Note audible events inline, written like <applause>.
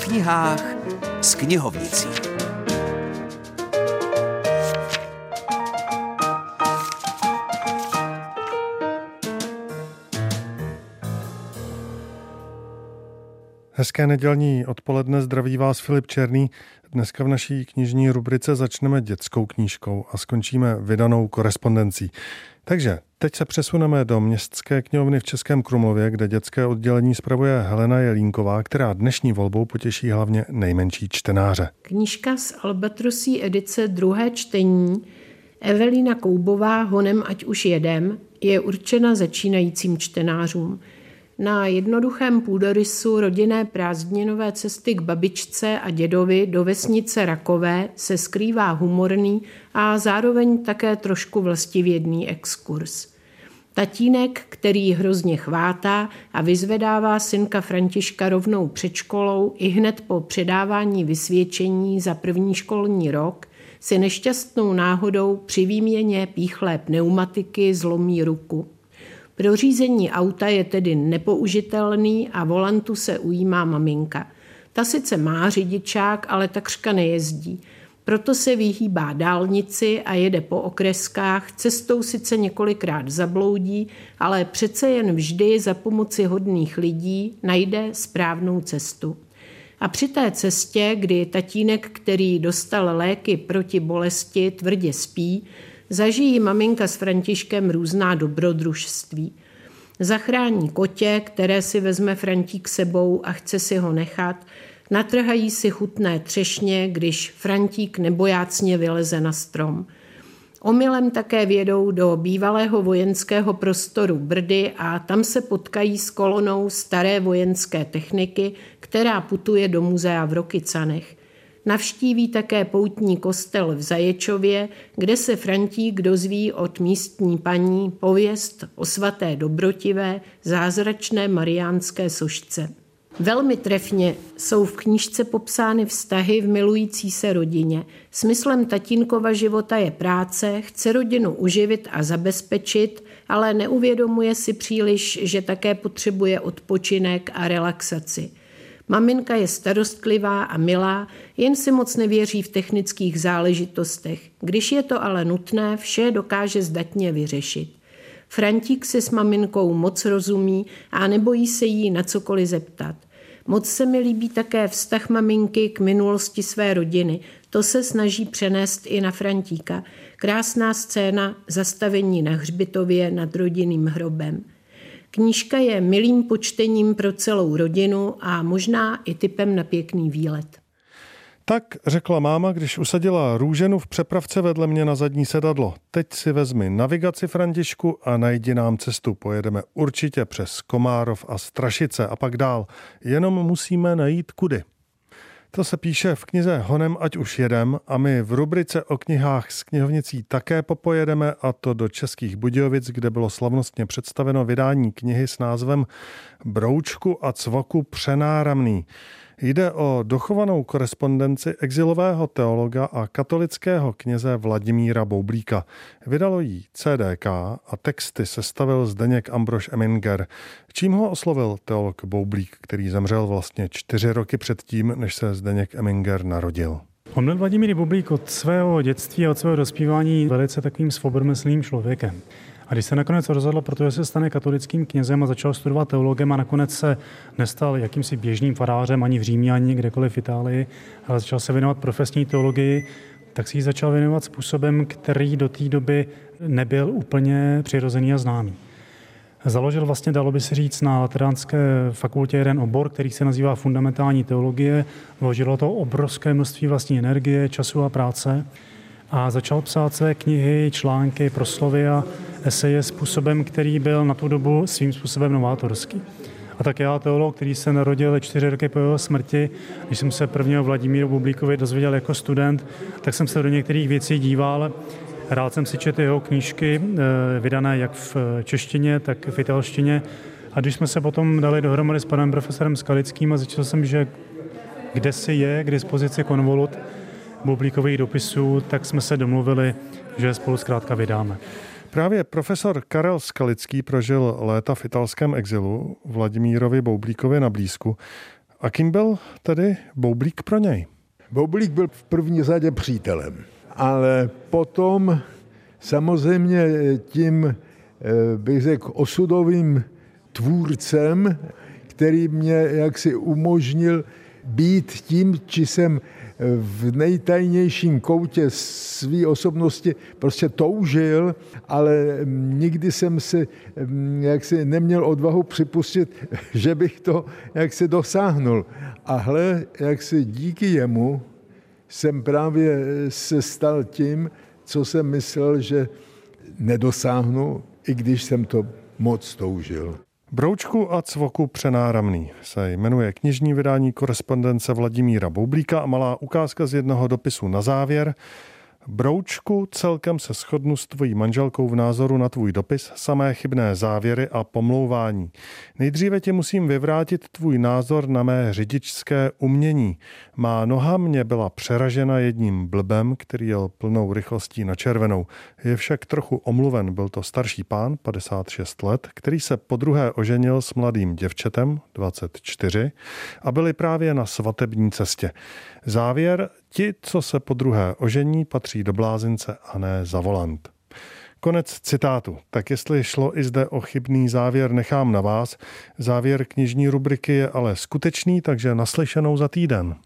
knihách s knihovnicí. Hezké nedělní odpoledne zdraví vás Filip Černý. Dneska v naší knižní rubrice začneme dětskou knížkou a skončíme vydanou korespondencí. Takže teď se přesuneme do městské knihovny v Českém Krumlově, kde dětské oddělení spravuje Helena Jelínková, která dnešní volbou potěší hlavně nejmenší čtenáře. Knížka z Albatrosí edice druhé čtení Evelina Koubová Honem ať už jedem je určena začínajícím čtenářům. Na jednoduchém půdorysu rodinné prázdninové cesty k babičce a dědovi do vesnice Rakové se skrývá humorný a zároveň také trošku vlastivědný exkurs. Tatínek, který hrozně chvátá a vyzvedává synka Františka rovnou před školou i hned po předávání vysvědčení za první školní rok, si nešťastnou náhodou při výměně píchlé pneumatiky zlomí ruku. Pro řízení auta je tedy nepoužitelný a volantu se ujímá maminka. Ta sice má řidičák, ale takřka nejezdí. Proto se vyhýbá dálnici a jede po okreskách, cestou sice několikrát zabloudí, ale přece jen vždy za pomoci hodných lidí najde správnou cestu. A při té cestě, kdy tatínek, který dostal léky proti bolesti, tvrdě spí, zažijí maminka s Františkem různá dobrodružství. Zachrání kotě, které si vezme Frantík sebou a chce si ho nechat, natrhají si chutné třešně, když Frantík nebojácně vyleze na strom. Omylem také vědou do bývalého vojenského prostoru Brdy a tam se potkají s kolonou staré vojenské techniky, která putuje do muzea v Rokycanech. Navštíví také poutní kostel v Zaječově, kde se Frantík dozví od místní paní pověst o svaté dobrotivé zázračné mariánské sošce. Velmi trefně jsou v knížce popsány vztahy v milující se rodině. Smyslem tatínkova života je práce, chce rodinu uživit a zabezpečit, ale neuvědomuje si příliš, že také potřebuje odpočinek a relaxaci. Maminka je starostlivá a milá, jen si moc nevěří v technických záležitostech. Když je to ale nutné, vše dokáže zdatně vyřešit. Frantík se s maminkou moc rozumí a nebojí se jí na cokoliv zeptat. Moc se mi líbí také vztah maminky k minulosti své rodiny. To se snaží přenést i na Frantíka. Krásná scéna zastavení na hřbitově nad rodinným hrobem. Knížka je milým počtením pro celou rodinu a možná i typem na pěkný výlet. Tak řekla máma, když usadila růženu v přepravce vedle mě na zadní sedadlo. Teď si vezmi navigaci Františku a najdi nám cestu. Pojedeme určitě přes Komárov a Strašice a pak dál. Jenom musíme najít kudy. To se píše v knize Honem ať už jedem a my v rubrice o knihách s knihovnicí také popojedeme a to do Českých Budějovic, kde bylo slavnostně představeno vydání knihy s názvem Broučku a cvoku přenáramný. Jde o dochovanou korespondenci exilového teologa a katolického kněze Vladimíra Boublíka. Vydalo jí CDK a texty sestavil Zdeněk Ambrož Eminger. Čím ho oslovil teolog Boublík, který zemřel vlastně čtyři roky předtím, než se Zdeněk Eminger narodil? On byl Vladimír Boublík od svého dětství a od svého dospívání velice takovým svobodomyslným člověkem. A když se nakonec rozhodl, protože se stane katolickým knězem a začal studovat teologem a nakonec se nestal jakýmsi běžným farářem ani v Římě, ani kdekoliv v Itálii, ale začal se věnovat profesní teologii, tak si ji začal věnovat způsobem, který do té doby nebyl úplně přirozený a známý. Založil vlastně, dalo by se říct, na Lateránské fakultě jeden obor, který se nazývá fundamentální teologie. Vložilo to obrovské množství vlastní energie, času a práce a začal psát své knihy, články, proslovy a eseje způsobem, který byl na tu dobu svým způsobem novátorský. A tak já, teolog, který se narodil čtyři roky po jeho smrti, když jsem se prvního Vladimíru Bublíkovi dozvěděl jako student, tak jsem se do některých věcí díval. Rád jsem si četl jeho knížky, eh, vydané jak v češtině, tak v italštině. A když jsme se potom dali dohromady s panem profesorem Skalickým a zjistil jsem, že kde si je k dispozici konvolut Bublíkových dopisů, tak jsme se domluvili, že spolu zkrátka vydáme. Právě profesor Karel Skalický prožil léta v italském exilu Vladimírovi Boublíkovi na blízku A kým byl tedy Boublík pro něj? Boublík byl v první řadě přítelem, ale potom samozřejmě tím, eh, bych řekl, osudovým tvůrcem, který mě jaksi umožnil být tím, či jsem v nejtajnějším koutě své osobnosti prostě toužil, ale nikdy jsem si jaksi neměl odvahu připustit, <laughs> že bych to jaksi dosáhnul. A hle, jak si díky jemu jsem právě se stal tím, co jsem myslel, že nedosáhnu, i když jsem to moc toužil. Broučku a cvoku přenáramný se jmenuje knižní vydání korespondence Vladimíra Boublíka a malá ukázka z jednoho dopisu na závěr. Broučku, celkem se shodnu s tvojí manželkou v názoru na tvůj dopis, samé chybné závěry a pomlouvání. Nejdříve ti musím vyvrátit tvůj názor na mé řidičské umění. Má noha mě byla přeražena jedním blbem, který jel plnou rychlostí na červenou. Je však trochu omluven, byl to starší pán, 56 let, který se po druhé oženil s mladým děvčetem, 24, a byli právě na svatební cestě. Závěr, ti, co se po druhé ožení, patří do blázince a ne za volant. Konec citátu. Tak jestli šlo i zde o chybný závěr, nechám na vás. Závěr knižní rubriky je ale skutečný, takže naslyšenou za týden.